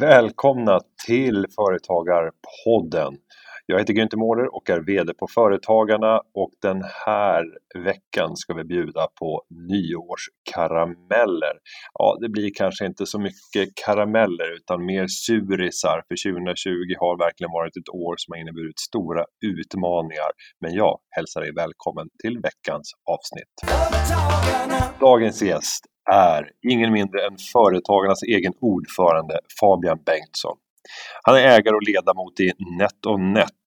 Välkomna till Företagarpodden. Jag heter Günther Mårder och är VD på Företagarna och den här veckan ska vi bjuda på nyårskarameller. Ja, det blir kanske inte så mycket karameller utan mer surisar för 2020 har verkligen varit ett år som har inneburit stora utmaningar. Men jag hälsar dig välkommen till veckans avsnitt. Dagens gäst är ingen mindre än Företagarnas egen ordförande Fabian Bengtsson. Han är ägare och ledamot i NetOnNet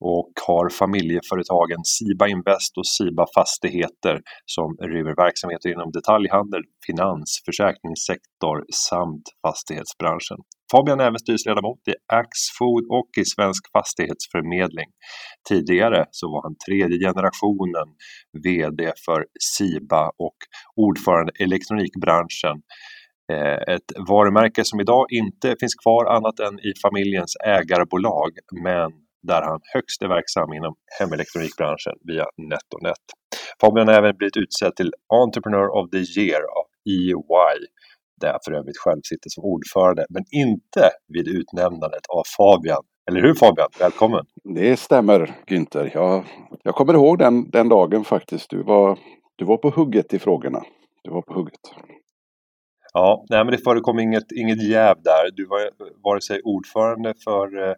och har familjeföretagen Siba Invest och Siba Fastigheter som driver verksamheter inom detaljhandel, finans, försäkringssektor samt fastighetsbranschen. Fabian är även styrelseledamot i Axfood och i Svensk Fastighetsförmedling. Tidigare så var han tredje generationen VD för Siba och ordförande elektronikbranschen Eh, ett varumärke som idag inte finns kvar annat än i familjens ägarbolag men där han högst är verksam inom hemelektronikbranschen via NetOnNet. Fabian har även blivit utsedd till Entrepreneur of the Year av EY där jag för övrigt själv sitter som ordförande, men inte vid utnämnandet av Fabian. Eller hur Fabian? Välkommen! Det stämmer Günther. Jag, jag kommer ihåg den, den dagen faktiskt. Du var, du var på hugget i frågorna. Du var på hugget. Ja, nej, men det förekom inget, inget jäv där. Du var vare sig ordförande för eh,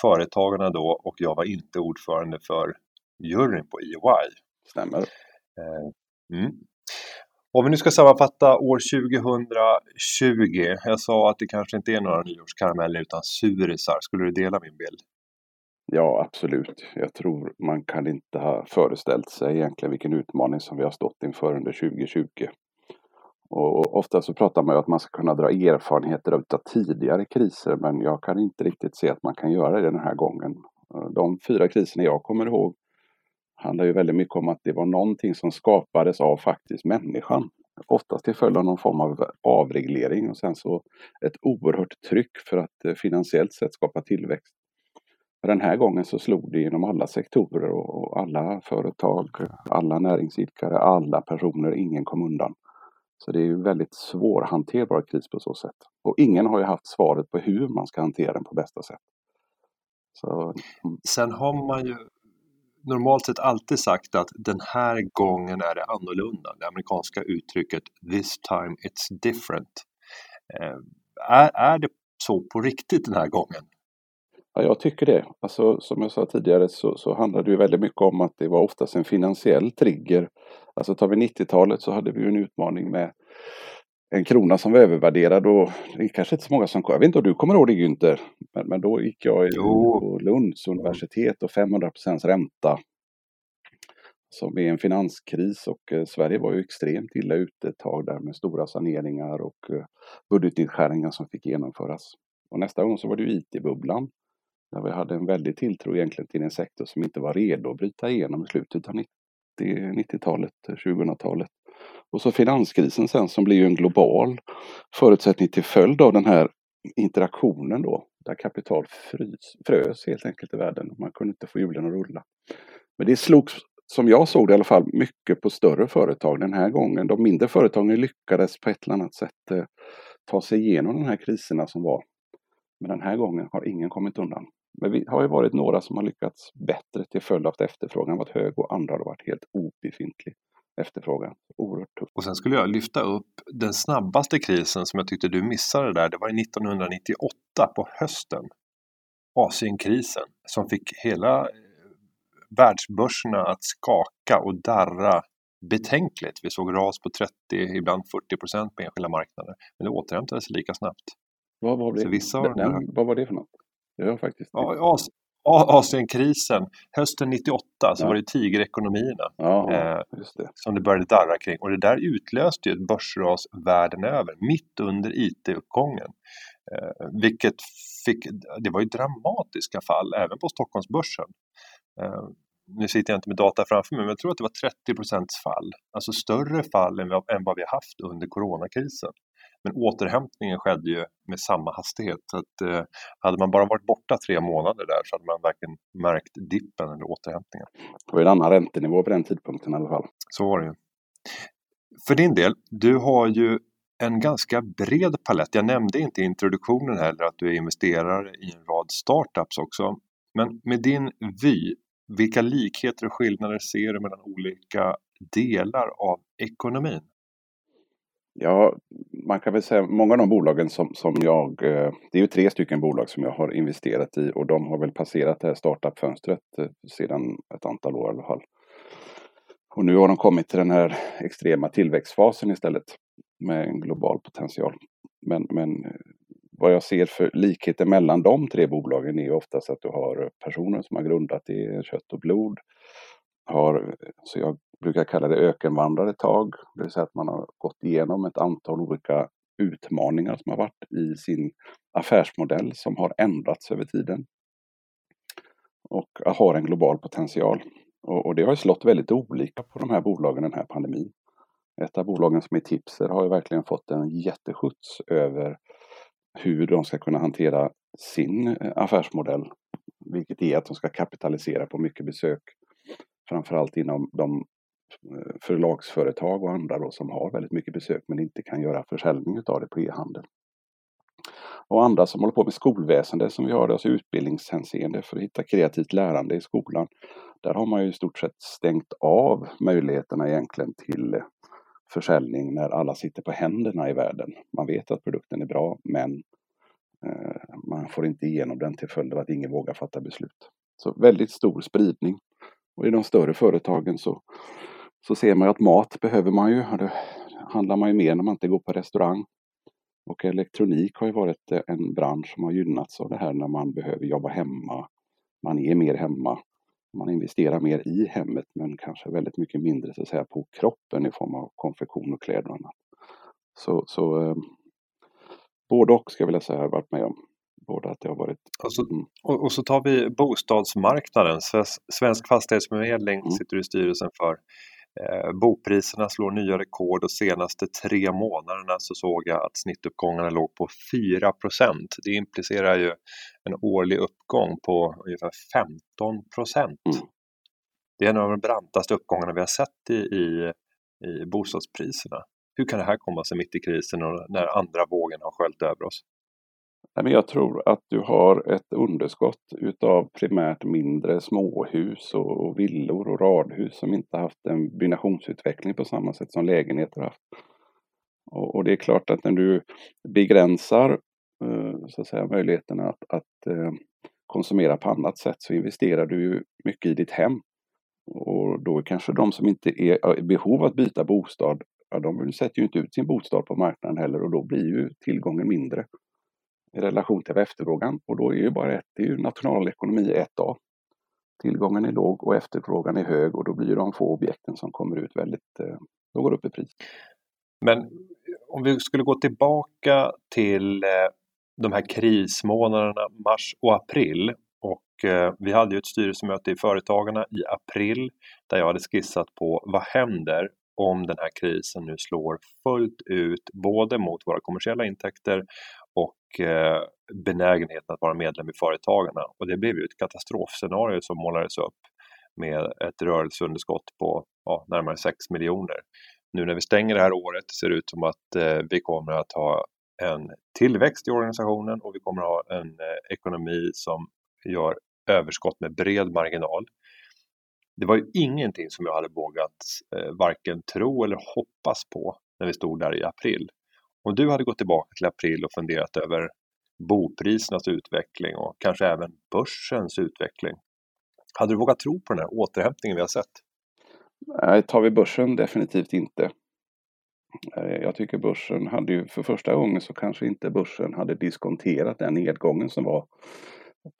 Företagarna då och jag var inte ordförande för juryn på EY. Stämmer. Eh, mm. Om vi nu ska sammanfatta år 2020. Jag sa att det kanske inte är några nyårskarameller utan surisar. Skulle du dela min bild? Ja, absolut. Jag tror man kan inte ha föreställt sig egentligen vilken utmaning som vi har stått inför under 2020. Och ofta så pratar man ju att man ska kunna dra erfarenheter av tidigare kriser men jag kan inte riktigt se att man kan göra det den här gången. Eh, de fyra kriserna jag kommer ihåg handlar ju väldigt mycket om att det var någonting som skapades av faktiskt människan. Oftast till följd av någon form av avreglering och sen så ett oerhört tryck för att eh, finansiellt sett skapa tillväxt. Den här gången så slog det inom alla sektorer och alla företag, alla näringsidkare, alla personer, ingen kom undan. Så det är ju väldigt svårhanterbar kris på så sätt. Och ingen har ju haft svaret på hur man ska hantera den på bästa sätt. Så. Mm. Sen har man ju normalt sett alltid sagt att den här gången är det annorlunda. Det amerikanska uttrycket “this time it's different”. Eh, är, är det så på riktigt den här gången? Ja, jag tycker det. Alltså, som jag sa tidigare så, så handlar det väldigt mycket om att det var oftast en finansiell trigger. Alltså tar vi 90-talet så hade vi en utmaning med en krona som var övervärderad och det är kanske inte så många som Jag vet inte om du kommer ihåg det Günther? Men, men då gick jag på Lunds universitet och 500% ränta. Som är en finanskris och eh, Sverige var ju extremt illa ute ett tag där med stora saneringar och eh, budgetnedskärningar som fick genomföras. Och nästa gång så var det IT-bubblan där vi hade en väldig tilltro egentligen till en sektor som inte var redo att bryta igenom i slutet av 90-talet, 2000-talet. Eh, och så finanskrisen sen som blir en global förutsättning till följd av den här interaktionen då, där kapital frys, frös helt enkelt i världen. Man kunde inte få hjulen att rulla. Men det slogs, som jag såg det i alla fall, mycket på större företag den här gången. De mindre företagen lyckades på ett eller annat sätt eh, ta sig igenom de här kriserna som var. Men den här gången har ingen kommit undan. Men vi har ju varit några som har lyckats bättre till följd av att efterfrågan varit hög och andra har varit helt obefintlig efterfrågan. Oerhört tufft. Och sen skulle jag lyfta upp den snabbaste krisen som jag tyckte du missade där. Det var 1998 på hösten. Asienkrisen som fick hela eh, världsbörserna att skaka och darra betänkligt. Vi såg ras på 30, ibland 40 procent på enskilda marknader. Men det återhämtade sig lika snabbt. Vad var det, vissa den, den, vad var det för något? Det var faktiskt ja, Asienkrisen hösten 98 så ja. var det tigerekonomierna ja, eh, det. som det började darra kring och det där utlöste ju ett börsras världen över mitt under IT-uppgången. Eh, vilket fick, det var ju dramatiska fall även på Stockholmsbörsen. Eh, nu sitter jag inte med data framför mig men jag tror att det var 30 procents fall, alltså större fall än, än vad vi haft under coronakrisen. Men återhämtningen skedde ju med samma hastighet. Så att, eh, hade man bara varit borta tre månader där så hade man verkligen märkt dippen eller återhämtningen. Det var en annan räntenivå på den tidpunkten i alla fall. Så var det ju. För din del, du har ju en ganska bred palett. Jag nämnde inte i introduktionen heller att du är investerare i en rad startups också. Men med din vy, vilka likheter och skillnader ser du mellan olika delar av ekonomin? Ja, man kan väl säga många av de bolagen som, som jag, eh, det är ju tre stycken bolag som jag har investerat i och de har väl passerat det här startup-fönstret eh, sedan ett antal år i alla fall. Och nu har de kommit till den här extrema tillväxtfasen istället med en global potential. Men, men eh, vad jag ser för likheter mellan de tre bolagen är oftast att du har personer som har grundat i kött och blod. Har, så jag brukar kalla det ökenvandrare tag. Det vill säga att man har gått igenom ett antal olika utmaningar som har varit i sin affärsmodell som har ändrats över tiden. Och har en global potential. Och, och det har slått väldigt olika på de här bolagen den här pandemin. Ett av bolagen som är Tipser har ju verkligen fått en jätteskjuts över hur de ska kunna hantera sin eh, affärsmodell. Vilket är att de ska kapitalisera på mycket besök. Framförallt inom de Eh, förlagsföretag och andra då som har väldigt mycket besök men inte kan göra försäljning utav det på e-handel. Och andra som håller på med skolväsende som vi har, alltså utbildningshänseende för att hitta kreativt lärande i skolan. Där har man ju i stort sett stängt av möjligheterna egentligen till eh, försäljning när alla sitter på händerna i världen. Man vet att produkten är bra men eh, man får inte igenom den till följd av att ingen vågar fatta beslut. Så väldigt stor spridning. Och i de större företagen så, så ser man att mat behöver man ju. Det handlar man ju mer när man inte går på restaurang. Och elektronik har ju varit en bransch som har gynnats av det här när man behöver jobba hemma. Man är mer hemma man investerar mer i hemmet men kanske väldigt mycket mindre så att säga, på kroppen i form av konfektion och kläder och annat. Så, så eh, både och ska jag vilja säga har jag varit med om. Både att det har varit... Och så, mm. och, och så tar vi bostadsmarknaden. Svensk Fastighetsförmedling mm. sitter i styrelsen för. Eh, bokpriserna slår nya rekord och senaste tre månaderna så såg jag att snittuppgångarna låg på 4% Det implicerar ju en årlig uppgång på ungefär 15 procent. Mm. Det är en av de brantaste uppgångarna vi har sett i, i, i bostadspriserna. Hur kan det här komma sig mitt i krisen och när andra vågen har sköljt över oss? Jag tror att du har ett underskott utav primärt mindre småhus och villor och radhus som inte haft en byggnationsutveckling på samma sätt som lägenheter haft. Och det är klart att när du begränsar eh, så att säga, möjligheterna att, att eh, konsumera på annat sätt så investerar du mycket i ditt hem. Och då kanske de som inte är i behov av att byta bostad, ja, de sätter ju inte ut sin bostad på marknaden heller och då blir ju tillgången mindre i relation till efterfrågan. Och då är ju bara ett, det är ju nationalekonomi 1A. Tillgången är låg och efterfrågan är hög och då blir de få objekten som kommer ut väldigt, eh, Då de går upp i pris. Men om vi skulle gå tillbaka till eh, de här krismånaderna mars och april och eh, vi hade ju ett styrelsemöte i Företagarna i april där jag hade skissat på vad händer om den här krisen nu slår fullt ut både mot våra kommersiella intäkter och eh, benägenheten att vara medlem i Företagarna. Och det blev ju ett katastrofscenario som målades upp med ett rörelseunderskott på ja, närmare 6 miljoner. Nu när vi stänger det här året ser det ut som att eh, vi kommer att ha en tillväxt i organisationen och vi kommer att ha en eh, ekonomi som gör överskott med bred marginal. Det var ju ingenting som jag hade vågat eh, varken tro eller hoppas på när vi stod där i april. Om du hade gått tillbaka till april och funderat över boprisernas utveckling och kanske även börsens utveckling. Hade du vågat tro på den här återhämtningen vi har sett? Nej, tar vi börsen definitivt inte. Eh, jag tycker börsen hade ju för första gången så kanske inte börsen hade diskonterat den nedgången som var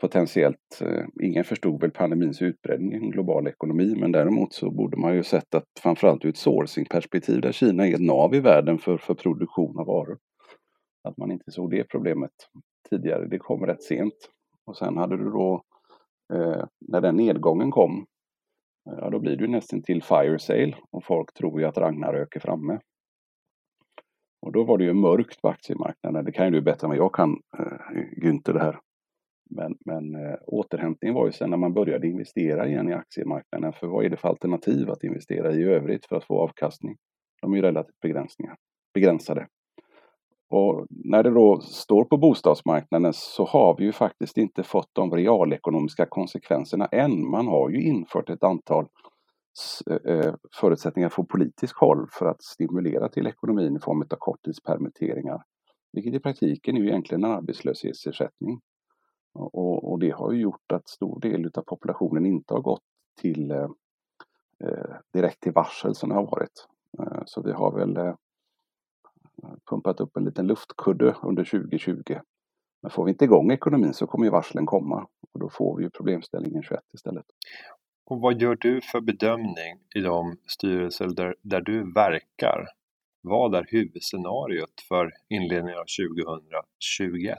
potentiellt. Eh, ingen förstod väl pandemins utbredning i en global ekonomi men däremot så borde man ju sett att framförallt ur ett sourcingperspektiv där Kina är ett nav i världen för, för produktion av varor. Att man inte såg det problemet tidigare, det kom rätt sent. Och sen hade du då, eh, när den nedgången kom, eh, ja då blir det ju nästan till fire sale och folk tror ju att Ragnarök är framme. Och då var det ju mörkt på aktiemarknaden. Det kan ju du bättre än vad jag kan, eh, Günther, det här. Men, men eh, återhämtningen var ju sen när man började investera igen i aktiemarknaden. För vad är det för alternativ att investera i övrigt för att få avkastning? De är ju relativt begränsningar, begränsade. Och när det då står på bostadsmarknaden så har vi ju faktiskt inte fått de realekonomiska konsekvenserna än. Man har ju infört ett antal eh, eh, förutsättningar från politisk håll för att stimulera till ekonomin i form av korttidspermitteringar. Vilket i praktiken är ju egentligen en arbetslöshetsersättning. Och, och, det har ju gjort att stor del av populationen inte har gått till eh, eh, direkt till varsel som det har varit. Eh, så vi har väl eh, pumpat upp en liten luftkudde under 2020. Men får vi inte igång ekonomin så kommer ju varslen komma och då får vi ju problemställningen 21 istället. Och vad gör du för bedömning i de styrelser där, där du verkar? Vad är huvudscenariot för inledningen av 2021?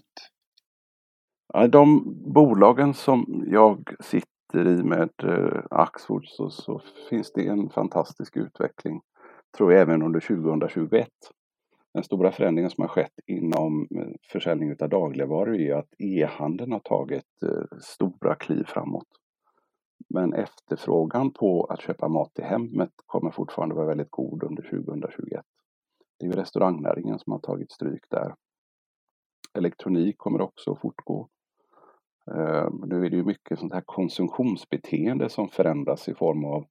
De bolagen som jag sitter i med eh, Axfood så, så, finns det en fantastisk utveckling, tror jag, även under 2021. Den stora förändringen som har skett inom eh, försäljning av dagligvaror är att e-handeln har tagit eh, stora kliv framåt. Men efterfrågan på att köpa mat till hemmet kommer fortfarande vara väldigt god under 2021. Det är ju restaurangnäringen som har tagit stryk där. Elektronik kommer också att fortgå. Eh, nu är det ju mycket sånt här konsumtionsbeteende som förändras i form av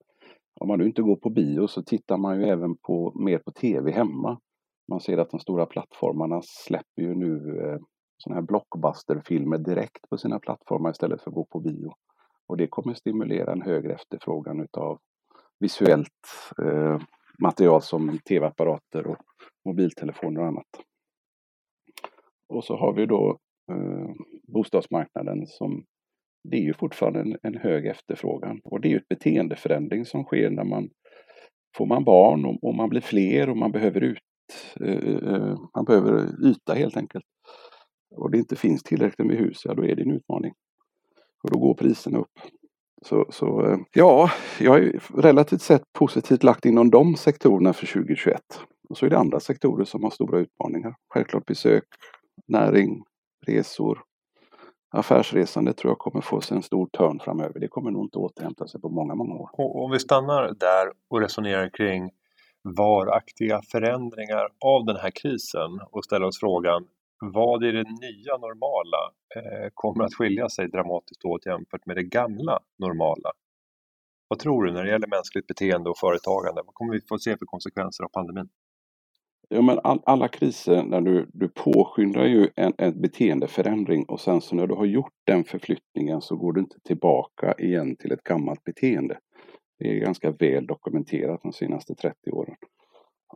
om man nu inte går på bio så tittar man ju även på, mer på tv hemma. Man ser att de stora plattformarna släpper ju nu eh, sådana här blockbusterfilmer direkt på sina plattformar istället för att gå på bio. Och det kommer stimulera en högre efterfrågan utav visuellt eh, material som tv-apparater och mobiltelefoner och annat. Och så har vi då eh, bostadsmarknaden som det är ju fortfarande en, en, hög efterfrågan och det är ju ett beteendeförändring som sker när man får man barn och, och man blir fler och man behöver ut eh, eh, eh, man behöver yta helt enkelt. Och det inte finns tillräckligt med hus, ja då är det en utmaning. Och då går priserna upp. Så, så eh, ja, jag är relativt sett positivt lagt inom de sektorerna för 2021. Och så är det andra sektorer som har stora utmaningar. Självklart besök, näring, resor, affärsresande tror jag kommer få sig en stor törn framöver. Det kommer nog inte återhämta sig på många, många år. Och om vi stannar där och resonerar kring varaktiga förändringar av den här krisen och ställer oss frågan vad i det nya normala eh, kommer att skilja sig dramatiskt åt jämfört med det gamla normala? Vad tror du när det gäller mänskligt beteende och företagande? Vad kommer vi få se för konsekvenser av pandemin? Ja, men all, alla kriser, när du, du påskyndar ju en, en beteendeförändring och sen så när du har gjort den förflyttningen så går du inte tillbaka igen till ett gammalt beteende. Det är ganska väl dokumenterat de senaste 30 åren.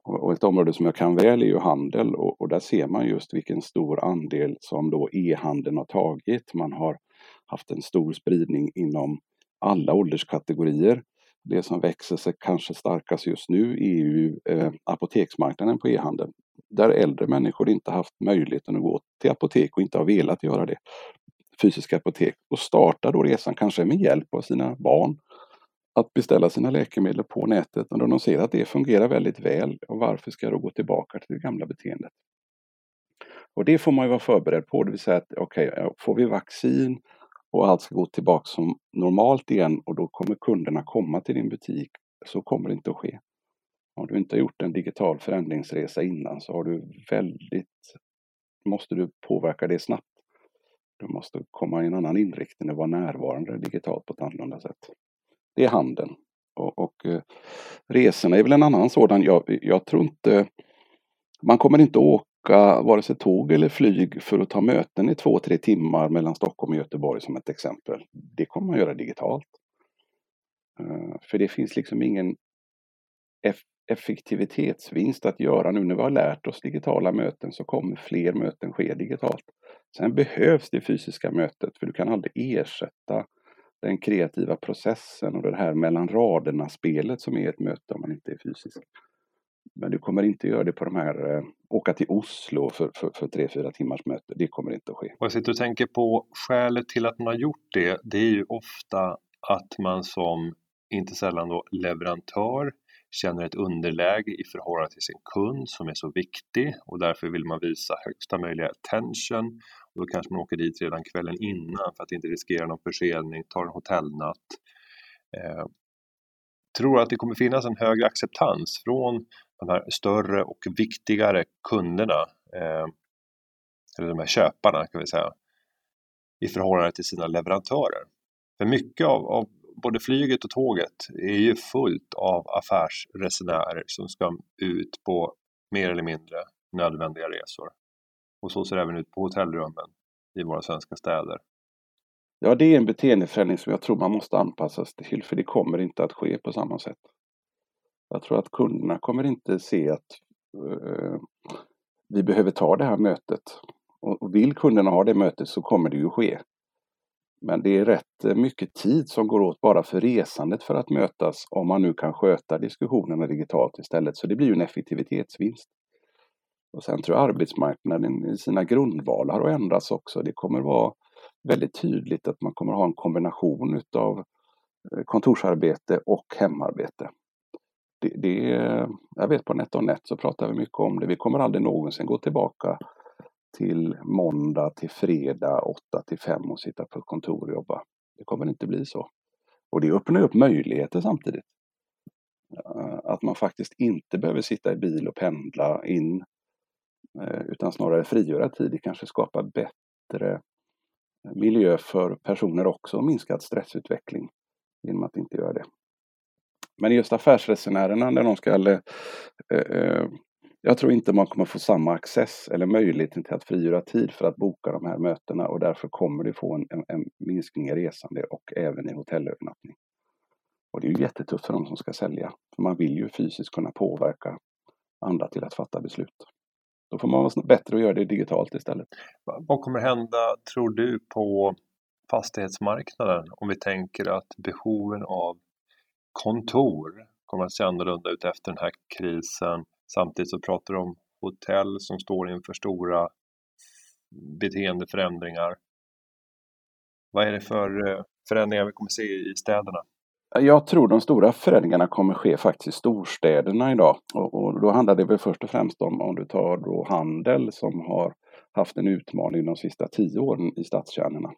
Och ett område som jag kan väl är ju handel och, och där ser man just vilken stor andel som då e-handeln har tagit. Man har haft en stor spridning inom alla ålderskategorier. Det som växer sig kanske starkast just nu är ju eh, apoteksmarknaden på e-handeln. Där äldre människor inte haft möjligheten att gå till apotek och inte har velat göra det. Fysiska apotek och startar då resan kanske med hjälp av sina barn att beställa sina läkemedel på nätet och de ser att det fungerar väldigt väl. Och varför ska jag då gå tillbaka till det gamla beteendet? Och det får man ju vara förberedd på, det vill säga att okej, okay, får vi vaccin och allt ska gå tillbaka som normalt igen och då kommer kunderna komma till din butik. Så kommer det inte att ske. Om du inte har gjort en digital förändringsresa innan så har du väldigt, måste du påverka det snabbt. Du måste komma i en annan inriktning och vara närvarande digitalt på ett annorlunda sätt det är handeln. Och, och eh, resorna är väl en annan sådan. Jag, jag tror inte, man kommer inte åka vare sig tåg eller flyg för att ta möten i två, tre timmar mellan Stockholm och Göteborg som ett exempel. Det kommer man göra digitalt. Eh, för det finns liksom ingen effektivitetsvinst att göra nu när vi har lärt oss digitala möten så kommer fler möten ske digitalt. Sen behövs det fysiska mötet för du kan aldrig ersätta den kreativa processen och det här mellan raderna-spelet som är ett möte om man inte är fysisk. Men du kommer inte göra det på de här, eh, åka till Oslo för, för, för tre, fyra timmars möte. Det kommer inte att ske. Och jag sitter och tänker på skälet till att man har gjort det. Det är ju ofta att man som, inte sällan då, leverantör känner ett underläge i förhållande till sin kund som är så viktig och därför vill man visa högsta möjliga attention och då kanske man åker dit redan kvällen innan för att inte riskera någon försening, tar en hotellnatt. Eh, tror att det kommer finnas en högre acceptans från de här större och viktigare kunderna eh, eller de här köparna kan vi säga, i förhållande till sina leverantörer. För mycket av, av både flyget och tåget är ju fullt av affärsresenärer som ska ut på mer eller mindre nödvändiga resor. Och så ser det även ut på hotellrummen i våra svenska städer. Ja, det är en beteendeförändring som jag tror man måste anpassa sig till, för det kommer inte att ske på samma sätt. Jag tror att kunderna kommer inte se att eh, vi behöver ta det här mötet. Och, och vill kunderna ha det mötet så kommer det ju ske. Men det är rätt eh, mycket tid som går åt bara för resandet för att mötas om man nu kan sköta diskussionerna digitalt istället. Så det blir ju en effektivitetsvinst. Och sen tror jag arbetsmarknaden i sina grundvalar har ändrats också. Det kommer vara väldigt tydligt att man kommer ha en kombination utav eh, kontorsarbete och hemarbete. Det, det, jag vet på NetOnNet så pratar vi mycket om det. Vi kommer aldrig någonsin gå tillbaka till måndag till fredag 8 till 5 och sitta på ett kontor och jobba. Det kommer inte bli så. Och det öppnar upp möjligheter samtidigt. Eh, att man faktiskt inte behöver sitta i bil och pendla in eh, utan snarare frigöra tid. Det kanske skapar bättre miljö för personer också och minskad stressutveckling genom att inte göra det. Men just affärsresenärerna när de ska Eller, eh, eh, jag tror inte man kommer få samma access eller möjlighet till att frigöra tid för att boka de här mötena och därför kommer det få en, en, en minskning i resande och även i hotellövernattning. Och det är ju jättetufft för de som ska sälja. För man vill ju fysiskt kunna påverka andra till att fatta beslut. Då får man vara bättre att göra det digitalt istället. Vad kommer hända, tror du, på fastighetsmarknaden om vi tänker att behoven av kontor kommer att se annorlunda ut efter den här krisen? Samtidigt så pratar du om hotell som står inför stora beteendeförändringar. Vad är det för eh, förändringar vi kommer att se i städerna? Jag tror de stora förändringarna kommer ske faktiskt i storstäderna idag. Och, och då handlar det väl först och främst om, om du tar då handel som har haft en utmaning de sista tio åren i stadskärnorna.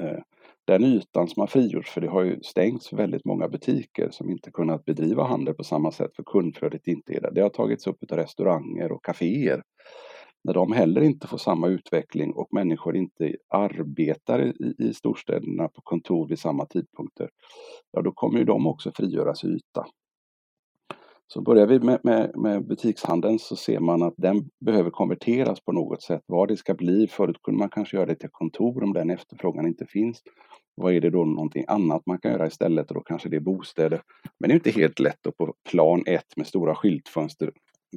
Eh, den ytan som har frigjorts, för det har ju stängts väldigt många butiker som inte kunnat bedriva handel på samma sätt för kundflödet inte är där. Det har tagits upp av restauranger och kaféer. När de heller inte får samma utveckling och människor inte arbetar i, i storstäderna på kontor vid samma tidpunkter, ja då kommer ju de också frigöras yta. Så börjar vi med, med, med, butikshandeln så ser man att den behöver konverteras på något sätt. Vad det ska bli, förut kunde man kanske göra det till kontor om den efterfrågan inte finns. Vad är det då någonting annat man kan göra istället och då kanske det är bostäder. Men det är inte helt lätt att på plan ett med stora skyltfönster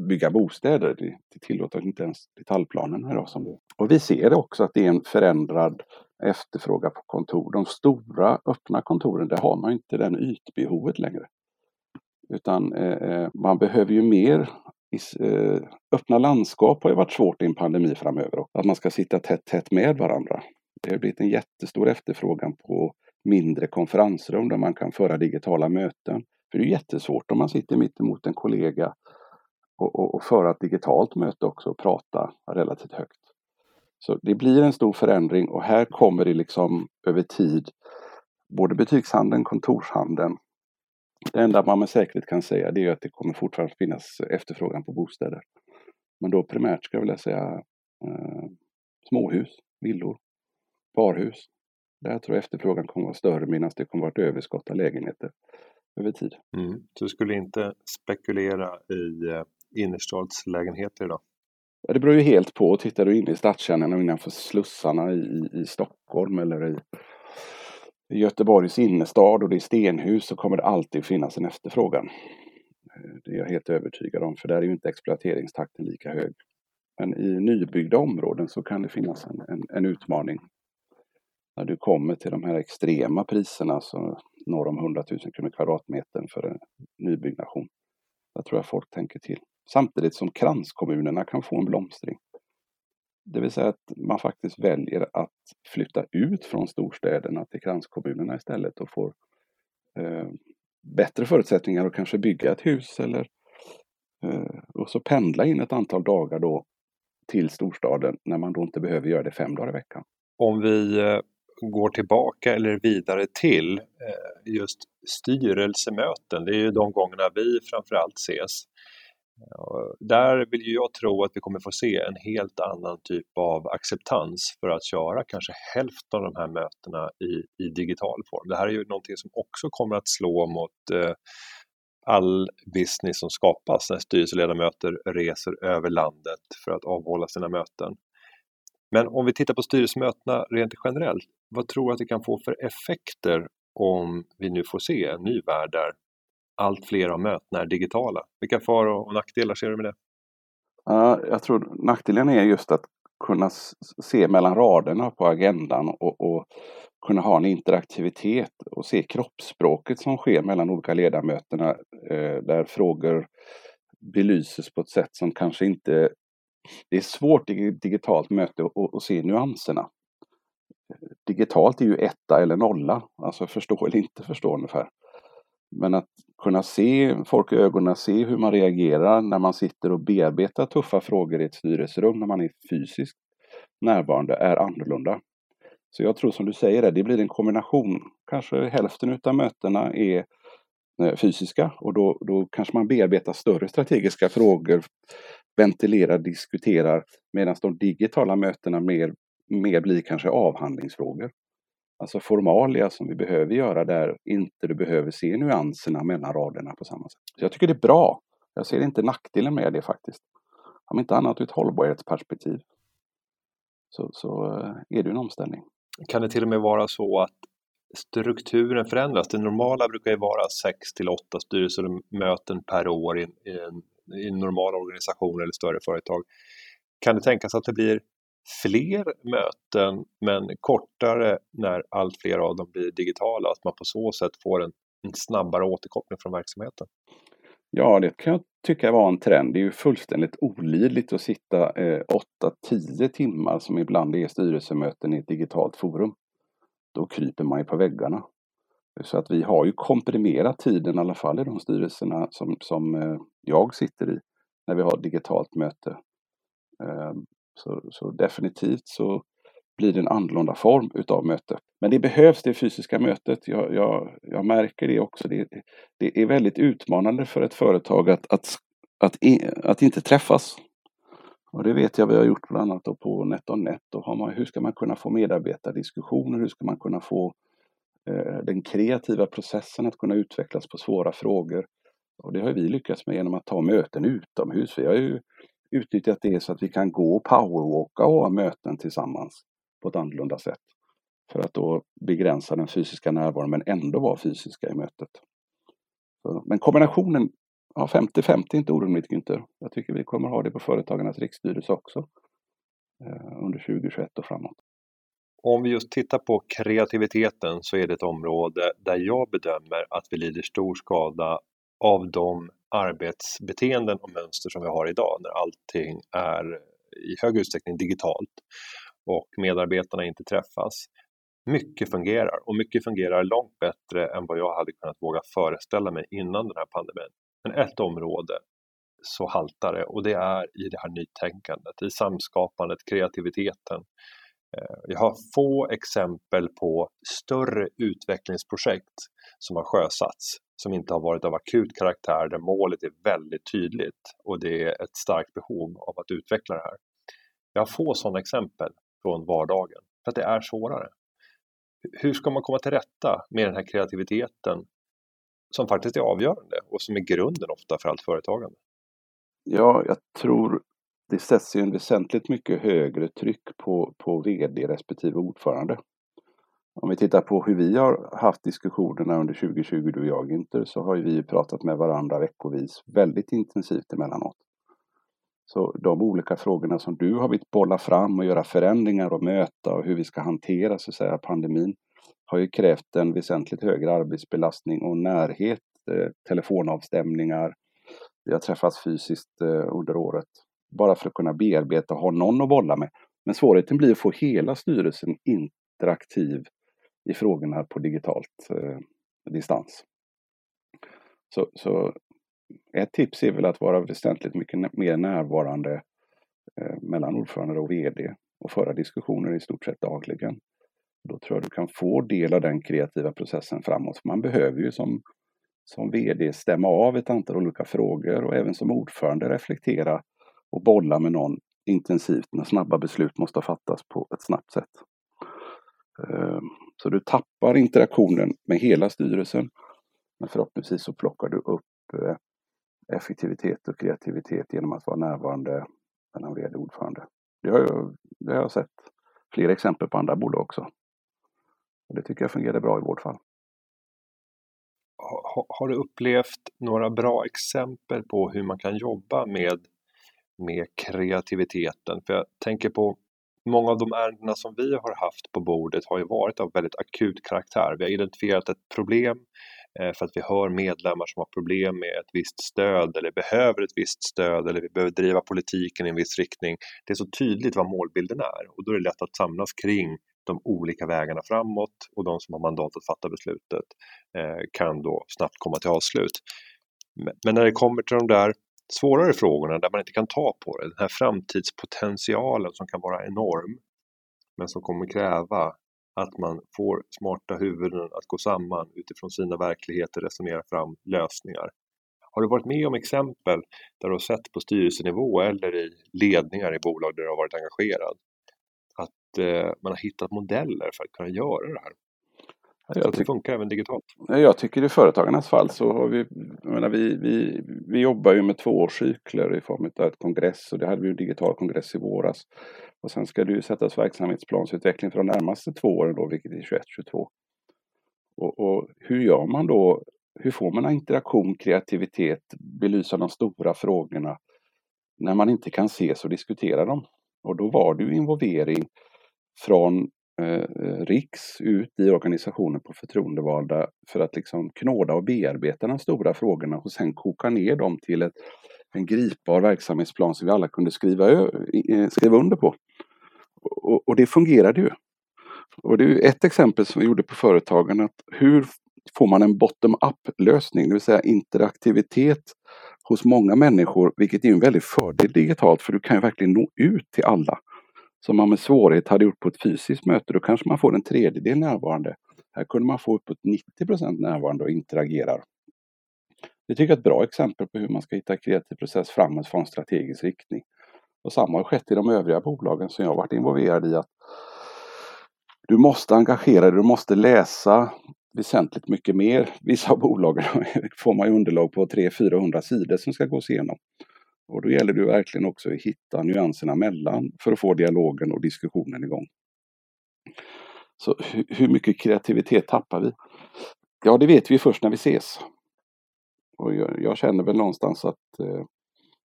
bygga bostäder. Det, det tillåter inte ens detaljplanen idag. Som det. Och vi ser också att det är en förändrad efterfrågan på kontor. De stora öppna kontoren, där har man inte den ytbehovet längre. Utan eh, eh, man behöver ju mer eh, öppna landskap har ju varit svårt i en pandemi framöver. Att man ska sitta tätt, tätt med varandra. Det har blivit en jättestor efterfrågan på mindre konferensrum där man kan föra digitala möten. För det är jättesvårt om man sitter mitt emot en kollega och, och, och föra ett digitalt möte också och prata relativt högt. Så det blir en stor förändring och här kommer det liksom över tid både butikshandeln, kontorshandeln det enda man med säkerhet kan säga det är att det kommer fortfarande finnas efterfrågan på bostäder. Men då primärt ska jag vilja säga eh, småhus, villor, parhus. Där tror jag efterfrågan kommer vara större medan det kommer vara ett överskott av lägenheter över tid. Mm. Så du skulle inte spekulera i eh, innerstadslägenheter idag? Ja, det beror ju helt på. Tittar du in i stadskärnorna innanför slussarna i, i Stockholm eller i i Göteborgs innerstad och det är stenhus så kommer det alltid finnas en efterfrågan. Eh, det är jag helt övertygad om, för där är ju inte exploateringstakten lika hög. Men i nybyggda områden så kan det finnas en, en, en utmaning. När du kommer till de här extrema priserna, så norr om 100 000 kronor kvadratmetern för en nybyggnation. Där tror jag folk tänker till. Samtidigt som kranskommunerna kan få en blomstring. Det vill säga att man faktiskt väljer att flytta ut från storstäderna till kranskommunerna istället och får eh, bättre förutsättningar att kanske bygga ett hus eller eh, och så pendla in ett antal dagar då till storstaden när man då inte behöver göra det fem dagar i veckan. Om vi eh, går tillbaka eller vidare till eh, just styrelsemöten, det är ju de gångerna vi framförallt ses. Där vill jag tro att vi kommer få se en helt annan typ av acceptans för att köra kanske hälften av de här mötena i, i digital form. Det här är ju någonting som också kommer att slå mot eh, all business som skapas när styrelseledamöter reser över landet för att avhålla sina möten. Men om vi tittar på styrelsemötena rent generellt, vad tror du att det kan få för effekter om vi nu får se en ny värld där allt fler av mötena är digitala? Vilka far och nackdelar ser du med det? Uh, jag tror nackdelen är just att kunna se mellan raderna på agendan och, och, kunna ha en interaktivitet och se kroppsspråket som sker mellan olika ledamöterna eh, där frågor belyses på ett sätt som kanske inte... Det är svårt i ett digitalt möte att se nyanserna. Digitalt är ju etta eller nolla, alltså förstå eller inte förstå ungefär. Men att kunna se folk i ögonen, se hur man reagerar när man sitter och bearbetar tuffa frågor i ett styrelserum när man är fysiskt närvarande är annorlunda. Så jag tror som du säger, det blir en kombination. Kanske hälften av mötena är eh, fysiska och då, då kanske man bearbetar större strategiska frågor, ventilerar, diskuterar, medan de digitala mötena mer, mer blir kanske avhandlingsfrågor. Alltså formalia som vi behöver göra där inte du behöver se nyanserna mellan raderna på samma sätt. Så jag tycker det är bra. Jag ser inte nackdelen med det faktiskt. Om inte annat ur ett hållbarhetsperspektiv så, så eh, är det en omställning. Kan det till och med vara så att strukturen förändras? Det normala brukar ju vara 6 till 8 styrelsemöten per år i, i, en, i organisation eller större företag. Kan det tänkas att det blir fler möten men kortare när allt fler av dem blir digitala, att man på så sätt får en, en snabbare återkoppling från verksamheten? Ja, det kan jag tycka var en trend. Det är ju fullständigt olidligt att sitta eh, 8-10 timmar som ibland är styrelsemöten i ett digitalt forum. Då kryper man ju på väggarna. Så att vi har ju komprimerat tiden i alla fall i de styrelserna som, som eh, jag sitter i när vi har digitalt möte. Ehm, så, så, definitivt så blir det en annorlunda form utav möte. Men det behövs det fysiska mötet. Jag, jag, jag märker det också. Det, det, är väldigt utmanande för ett företag att, att, att, att inte träffas. Och det vet jag vi har gjort bland annat på NetOnNet. hur ska man kunna få medarbetardiskussioner? Hur ska man kunna få eh, den kreativa processen att kunna utvecklas på svåra frågor? Och det har vi lyckats med genom att ta möten utomhus. Vi har ju utnyttjat det så att vi kan gå och powerwalka och ha möten tillsammans på ett annorlunda sätt. För att då begränsa den fysiska närvaron men ändå vara fysiska i mötet. Så, men kombinationen ja, 50-50 är inte orimligt Günther. Jag tycker vi kommer ha det på Företagarnas riksstyrelse också eh, under 2021 och framåt. Om vi just tittar på kreativiteten så är det ett område där jag bedömer att vi lider stor skada av de arbetsbeteenden och mönster som vi har idag när allting är i hög utsträckning digitalt och medarbetarna inte träffas. Mycket fungerar och mycket fungerar långt bättre än vad jag hade kunnat våga föreställa mig innan den här pandemin. Men ett område så haltar det och det är i det här nytänkandet, i samskapandet, kreativiteten. Eh, jag har få exempel på större utvecklingsprojekt som har sjösatts som inte har varit av akut karaktär där målet är väldigt tydligt och det är ett starkt behov av att utveckla det här. Jag har få sådana exempel från vardagen för att det är svårare. Hur ska man komma till rätta med den här kreativiteten som faktiskt är avgörande och som är grunden ofta för allt företagande? Ja, jag tror det sätts ju en väsentligt mycket högre tryck på, på VD respektive ordförande. Om vi tittar på hur vi har haft diskussionerna under 2020, du och jag Günther, så har vi pratat med varandra veckovis väldigt intensivt emellanåt. Så de olika frågorna som du har vill bolla fram och göra förändringar och möta och hur vi ska hantera så att säga, pandemin har ju krävt en väsentligt högre arbetsbelastning och närhet, eh, telefonavstämningar. Vi har träffats fysiskt eh, under året bara för att kunna bearbeta och ha någon att bolla med. Men svårigheten blir att få hela styrelsen interaktiv i frågorna på digitalt eh, distans. Så, så ett tips är väl att vara väsentligt mycket mer närvarande eh, mellan ordförande och VD och föra diskussioner i stort sett dagligen. Då tror jag du kan få del av den kreativa processen framåt. Man behöver ju som, som VD stämma av ett antal olika frågor och även som ordförande reflektera och bolla med någon intensivt när snabba beslut måste fattas på ett snabbt sätt. Ehm. Så du tappar interaktionen med hela styrelsen. Men förhoppningsvis så plockar du upp eh, effektivitet och kreativitet genom att vara närvarande mellan vd och ordförande. Det har, jag, det har jag sett flera exempel på andra bolag också. Och det tycker jag fungerade bra i vårt fall. Har, har du upplevt några bra exempel på hur man kan jobba med, med kreativiteten? För jag tänker på många av de ärendena som vi har haft på bordet har ju varit av väldigt akut karaktär. Vi har identifierat ett problem eh, för att vi hör medlemmar som har problem med ett visst stöd eller behöver ett visst stöd eller vi behöver driva politiken i en viss riktning. Det är så tydligt vad målbilden är och då är det lätt att samlas kring de olika vägarna framåt och de som har mandat att fatta beslutet eh, kan då snabbt komma till avslut. Men när det kommer till de där svårare frågorna där man inte kan ta på det, den här framtidspotentialen som kan vara enorm men som kommer kräva att man får smarta huvuden att gå samman utifrån sina verkligheter resonera fram lösningar. Har du varit med om exempel där du har sett på styrelsenivå eller i ledningar i bolag där du har varit engagerad att eh, man har hittat modeller för att kunna göra det här? Så att det funkar även digitalt. Jag tycker i företagarnas fall så har vi, menar, vi, vi, vi jobbar ju med tvåårscykler i form av ett kongress och det hade vi en digital kongress i våras. Och sen ska det ju sättas verksamhetsplansutveckling för de närmaste två åren då, vilket är 21, 22. Och, och hur gör man då? Hur får man interaktion, kreativitet, belysa de stora frågorna när man inte kan ses och diskutera dem? Och då var det ju involvering från Eh, eh, riks ut i organisationen på förtroendevalda för att liksom knåda och bearbeta de stora frågorna och sen koka ner dem till ett, en gripbar verksamhetsplan som vi alla kunde skriva, eh, skriva under på. Och, och, det fungerade ju. Och det är ett exempel som vi gjorde på företagen, att hur får man en bottom-up lösning, det vill säga interaktivitet hos många människor, vilket är en väldig fördel digitalt för du kan ju verkligen nå ut till alla som man med svårighet hade gjort på ett fysiskt möte, då kanske man får en tredjedel närvarande. Här kunde man få uppåt 90 procent närvarande och interagerar. Det tycker jag är ett bra exempel på hur man ska hitta kreativ process framåt från strategisk riktning. Och samma har skett i de övriga bolagen som jag varit involverad i. att Du måste engagera dig, du måste läsa väsentligt mycket mer. Vissa av bolagen får man underlag på 300-400 sidor som ska gås igenom. Och då gäller det verkligen också att hitta nyanserna mellan för att få dialogen och diskussionen igång. Så hur mycket kreativitet tappar vi? Ja, det vet vi först när vi ses. Och jag, jag känner väl någonstans att eh,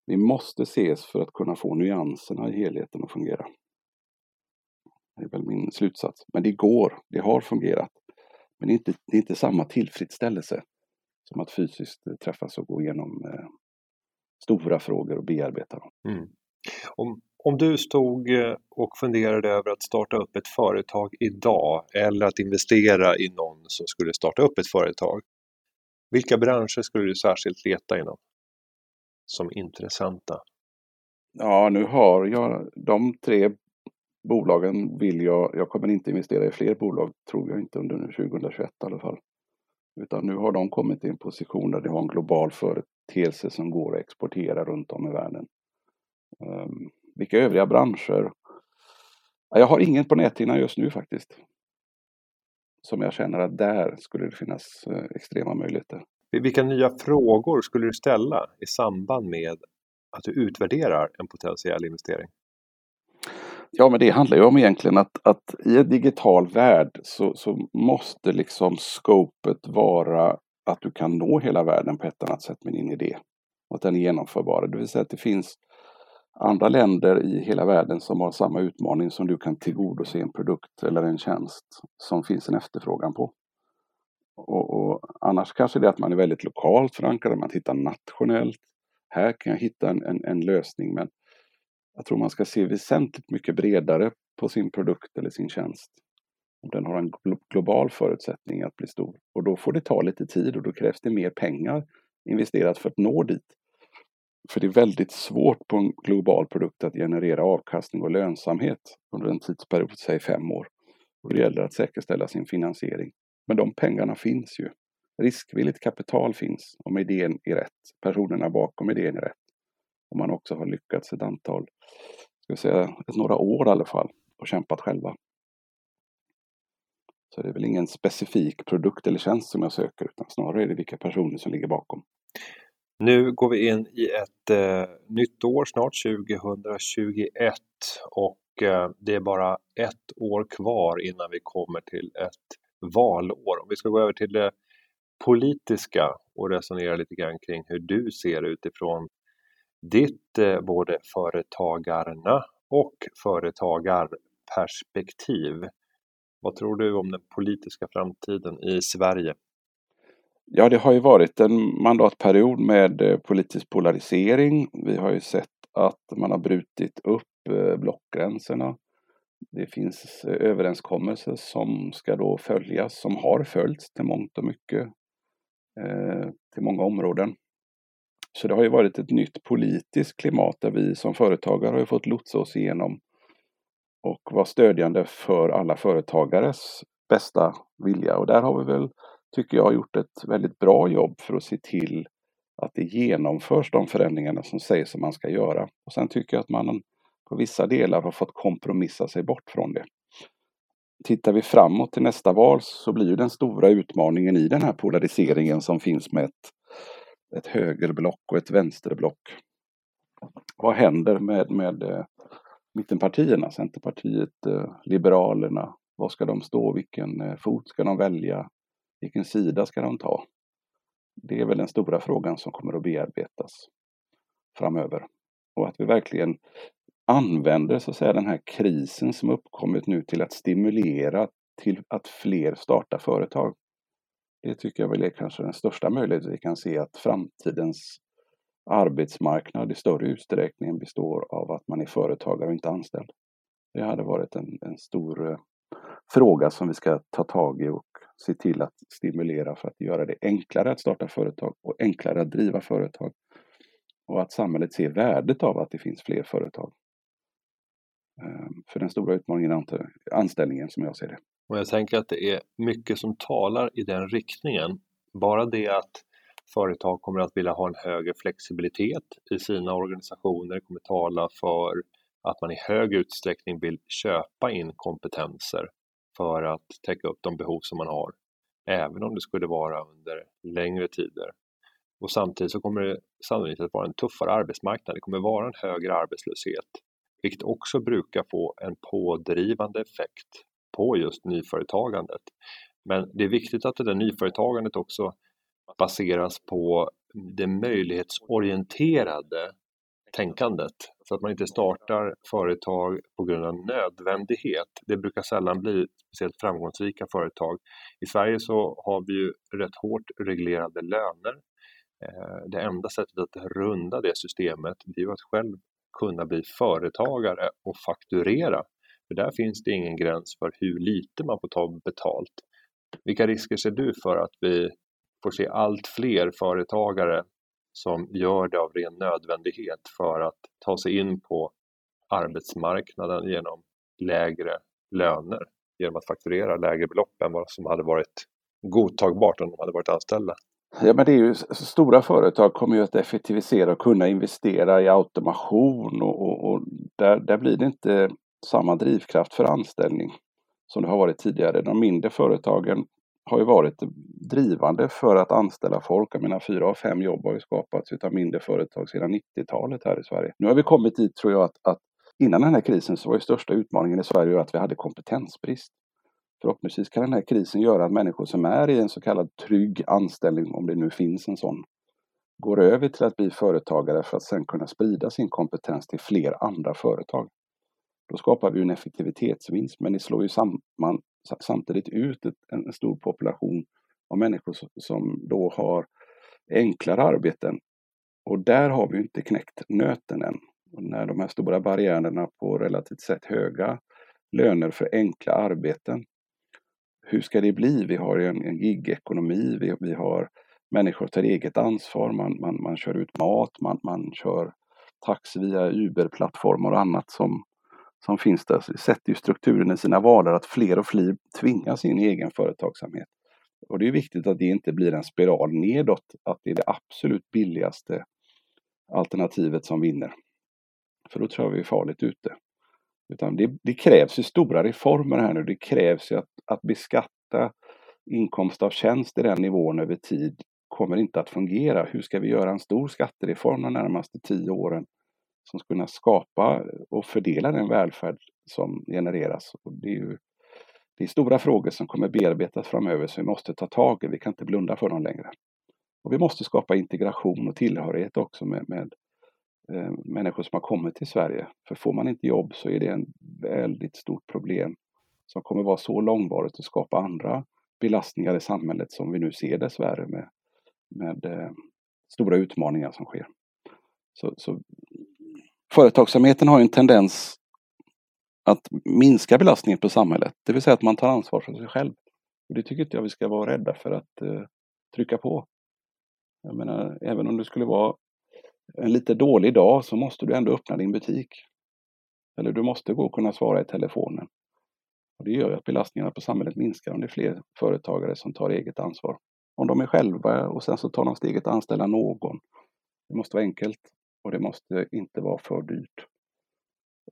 vi måste ses för att kunna få nyanserna i helheten att fungera. Det är väl min slutsats. Men det går, det har fungerat. Men det är inte, det är inte samma tillfredsställelse som att fysiskt eh, träffas och gå igenom eh, stora frågor och bearbeta dem. Mm. Om, om du stod eh, och funderade över att starta upp ett företag idag eller att investera i någon som skulle starta upp ett företag. Vilka branscher skulle du särskilt leta inom som intressanta? Ja, nu har jag de tre bolagen vill jag, jag kommer inte investera i fler bolag tror jag inte under 2021 i alla fall. Utan nu har de kommit i en position där de har en global företeelse som går att exportera runt om i världen. Um, vilka övriga branscher? Jag har ingen på näthinnan just nu faktiskt. Som jag känner att där skulle det finnas eh, extrema möjligheter. Vilka nya frågor skulle du ställa i samband med att du utvärderar en potentiell investering? Ja, men det handlar ju om egentligen att, att i en digital värld så, så måste liksom scopet vara att du kan nå hela världen på ett annat sätt med din idé. Och att den är genomförbar. Det vill säga att det finns andra länder i hela världen som har samma utmaning som du kan tillgodose en produkt eller en tjänst som finns en efterfrågan på. Och, och annars kanske det är att man är väldigt lokalt förankrad, man tittar nationellt. Här kan jag hitta en, en, en lösning men jag tror man ska se väsentligt mycket bredare på sin produkt eller sin tjänst. Om den har en global förutsättning att bli stor. Och då får det ta lite tid och då krävs det mer pengar investerat för att nå dit. För det är väldigt svårt på en global produkt att generera avkastning och lönsamhet under en tidsperiod, säg fem år. Och det gäller att säkerställa sin finansiering. Men de pengarna finns ju. riskvilligt kapital finns, om idén är rätt, personerna bakom idén är rätt, och man också har lyckats ett antal, ska vi säga, ett några år i alla fall, och kämpat själva. Så det är väl ingen specifik produkt eller tjänst som jag söker, utan snarare är det vilka personer som ligger bakom. Nu går vi in i ett eh, nytt år snart, 2021 och eh, det är bara ett år kvar innan vi kommer till ett valår. Om vi ska gå över till det politiska och resonera lite grann kring hur du ser utifrån ditt eh, både företagarna och företagarperspektiv. Vad tror du om den politiska framtiden i Sverige? Ja, det har ju varit en mandatperiod med eh, politisk polarisering. Vi har ju sett att man har brutit upp eh, blockgränserna. Det finns eh, överenskommelser som ska då följas, som har följts till mångt och mycket, till många områden. Så det har ju varit ett nytt politiskt klimat där vi som företagare har fått lotsa oss igenom och vara stödjande för alla företagares bästa vilja. Och där har vi väl tycker jag gjort ett väldigt bra jobb för att se till att det genomförs de förändringarna som sägs att man ska göra. Och sen tycker jag att man på vissa delar har fått kompromissa sig bort från det. Tittar vi framåt till nästa val så blir ju den stora utmaningen i den här polariseringen som finns med ett, ett högerblock och ett vänsterblock. Vad händer med, med eh, mittenpartierna, Centerpartiet, eh, Liberalerna? Var ska de stå? Vilken eh, fot ska de välja? Vilken sida ska de ta? Det är väl den stora frågan som kommer att bearbetas framöver. Och att vi verkligen använder så att säga, den här krisen som uppkommit nu till att stimulera till att fler startar företag. Det tycker jag väl är kanske den största möjligheten vi kan se att framtidens arbetsmarknad i större utsträckning består av att man är företagare och inte anställd. Det hade varit en, en stor eh, fråga som vi ska ta tag i och se till att stimulera för att göra det enklare att starta företag och enklare att driva företag. Och att samhället ser värdet av att det finns fler företag. Ehm, för den stora utmaningen är anställningen som jag ser det. Och jag tänker att det är mycket som talar i den riktningen. Bara det att företag kommer att vilja ha en högre flexibilitet i sina organisationer kommer tala för att man i hög utsträckning vill köpa in kompetenser för att täcka upp de behov som man har, även om det skulle vara under längre tider. Och samtidigt så kommer det sannolikt att vara en tuffare arbetsmarknad, det kommer vara en högre arbetslöshet, vilket också brukar få en pådrivande effekt på just nyföretagandet. Men det är viktigt att det där nyföretagandet också baseras på det möjlighetsorienterade tänkandet så att man inte startar företag på grund av nödvändighet. Det brukar sällan bli speciellt framgångsrika företag. I Sverige så har vi ju rätt hårt reglerade löner. Eh, det enda sättet att runda det systemet det är ju att själv kunna bli företagare och fakturera. För där finns det ingen gräns för hur lite man får ta betalt. Vilka risker ser du för att vi får se allt fler företagare som gör det av ren nödvändighet för att ta sig in på arbetsmarknaden genom lägre löner, genom att fakturera lägre belopp än vad som hade varit godtagbart om de hade varit anställda. Ja, men det är ju, stora företag kommer ju att effektivisera och kunna investera i automation och, och, och där, där blir det inte samma drivkraft för anställning som det har varit tidigare. De mindre företagen har ju varit drivande för att anställa folk. Jag menar fyra av fem jobb har ju skapats av mindre företag sedan 90-talet här i Sverige. Nu har vi kommit dit tror jag att, att innan den här krisen så var ju största utmaningen i Sverige att vi hade kompetensbrist. Förhoppningsvis kan den här krisen göra att människor som är i en så kallad trygg anställning, om det nu finns en sån, går över till att bli företagare för att sedan kunna sprida sin kompetens till fler andra företag. Då skapar vi en effektivitetsvinst, men det slår ju samman samtidigt ut en stor population av människor som då har enklare arbeten. Och där har vi inte knäckt nöten än. Och när de här stora barriärerna på relativt sett höga löner för enkla arbeten. Hur ska det bli? Vi har en, en gigekonomi, vi, vi har människor tar eget ansvar, man, man, man kör ut mat, man, man kör taxi via Uber-plattformar och annat som som finns där sätter ju strukturen i sina valar, att fler och fler tvingas in i egen företagsamhet. Och det är viktigt att det inte blir en spiral nedåt, att det är det absolut billigaste alternativet som vinner. För då tror jag vi är farligt ute. Utan det, det krävs ju stora reformer här nu. Det krävs ju att, att beskatta inkomst av tjänst i den nivån över tid kommer inte att fungera. Hur ska vi göra en stor skattereform de närmaste tio åren som ska kunna skapa och fördela den välfärd som genereras? Och det, är ju, det är stora frågor som kommer bearbetas framöver som vi måste ta tag i. Vi kan inte blunda för dem längre. Och vi måste skapa integration och tillhörighet också med, med eh, människor som har kommit till Sverige. För får man inte jobb så är det en väldigt stort problem som kommer vara så långvarigt och skapa andra belastningar i samhället som vi nu ser dessvärre med, med eh, stora utmaningar som sker. Så, så, företagsamheten har en tendens att minska belastningen på samhället, det vill säga att man tar ansvar för sig själv. Och det tycker inte jag vi ska vara rädda för att eh, trycka på. Jag menar, även om det skulle vara en lite dålig dag så måste du ändå öppna din butik. Eller du måste gå och kunna svara i telefonen. Och det gör att belastningarna på samhället minskar om det är fler företagare som tar eget ansvar. Om de är själva och sen så tar de steget att anställa någon. Det måste vara enkelt och det måste inte vara för dyrt.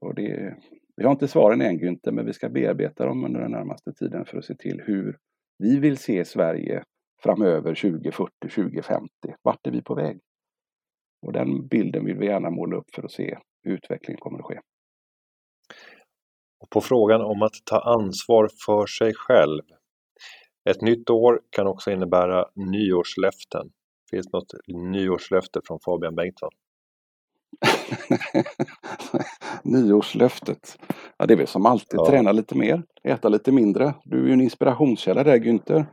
Och det, vi har inte svaren än Günther, men vi ska bearbeta dem under den närmaste tiden för att se till hur vi vill se Sverige framöver 2040, 2050. Vart är vi på väg? Och den bilden vill vi gärna måla upp för att se hur utvecklingen kommer att ske. Och på frågan om att ta ansvar för sig själv. Ett nytt år kan också innebära nyårslöften. Finns något nyårslöfte från Fabian Bengtsson? Nyårslöftet? Ja, det är väl som alltid, ja. träna lite mer, äta lite mindre. Du är ju en inspirationskälla där Günther.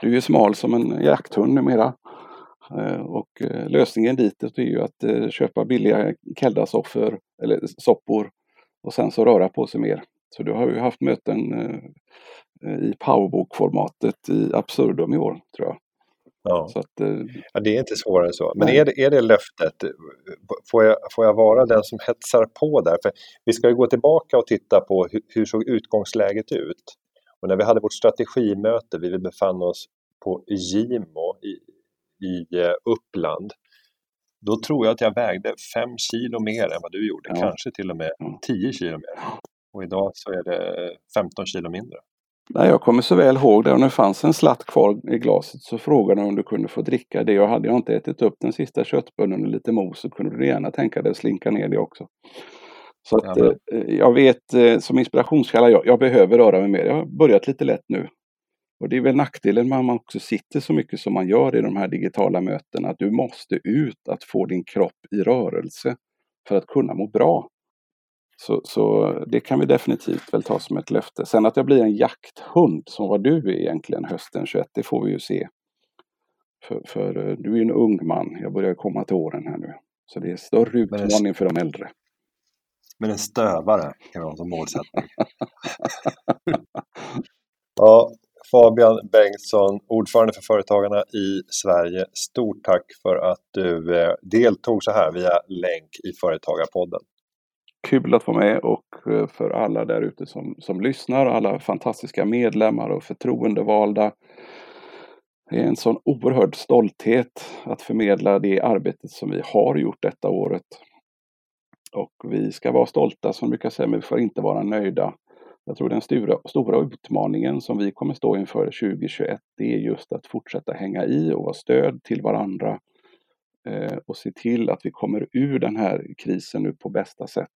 Du är ju smal som en jakthund numera. Eh, och eh, lösningen dit är ju att eh, köpa billiga Kelda-soppor eller soppor och sen så röra på sig mer. Så du har ju haft möten i powerbok-formatet i absurdum i år, tror jag. Ja. Att, ja, det är inte svårare än så. Men är det, är det löftet, får jag, får jag vara den som hetsar på där? För vi ska ju gå tillbaka och titta på hur, hur såg utgångsläget ut? Och när vi hade vårt strategimöte, vi befann oss på Gimo i, i eh, Uppland. Då tror jag att jag vägde fem kilo mer än vad du gjorde, ja. kanske till och med tio kilo mer. Och idag så är det 15 kilo mindre. Nej, jag kommer så väl ihåg det. Om det fanns en slatt kvar i glaset så frågade jag om du kunde få dricka det. Jag hade jag inte ätit upp den sista köttbullen och lite mos så kunde du gärna tänka dig att slinka ner det också. Så att, ja, eh, jag vet eh, som inspirationskälla, jag, jag behöver röra mig mer. Jag har börjat lite lätt nu. Och det är väl nackdelen med att man också sitter så mycket som man gör i de här digitala mötena, att du måste ut att få din kropp i rörelse för att kunna må bra. Så, så det kan vi definitivt väl ta som ett löfte. Sen att jag blir en jakthund, som var du egentligen hösten 21, det får vi ju se. För, för eh, du är ju en ung man, jag börjar komma till åren här nu. Så det är större utmaning för de äldre. Men en stövare kan vi ha som målsättning. ja, Fabian Bengtsson, ordförande för Företagarna i Sverige. Stort tack för att du eh, deltog så här via länk i Företagarpodden. Kul att vara med och eh, för alla där ute som, som lyssnar, alla fantastiska medlemmar och förtroendevalda. Det är en sån oerhörd stolthet att förmedla det arbetet som vi har gjort detta året. Och vi ska vara stolta som brukar säga, men vi får inte vara nöjda. Jag tror den stora, stora utmaningen som vi kommer stå inför 2021, det är just att fortsätta hänga i och vara stöd till varandra eh, och se till att vi kommer ur den här krisen nu på bästa sätt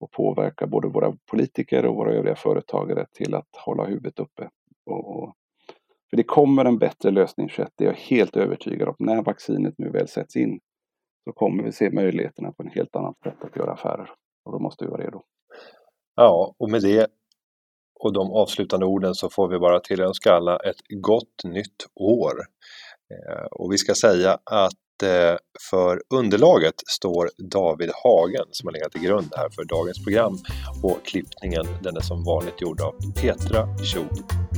och påverka både våra politiker och våra övriga företagare till att hålla huvudet uppe. Och, för det kommer en bättre lösning 21, det är jag helt övertygad om. När vaccinet nu väl sätts in så kommer vi se möjligheterna på en helt annat sätt att göra affärer. Och då måste vi vara redo. Ja, och med det och de avslutande orden så får vi bara tillönska alla ett gott nytt år. Eh, och vi ska säga att för underlaget står David Hagen som har legat till grund här för dagens program och klippningen den är som vanligt gjord av Petra Cho.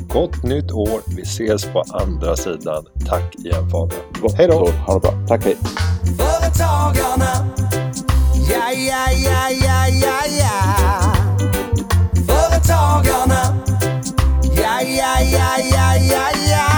Gott nytt år! Vi ses på andra sidan. Tack igen Fabian. Hej då! Ha det bra. Tack, hej! Företagarna, ja, ja, ja, ja, ja, ja. Företagarna, ja, ja, ja, ja, ja.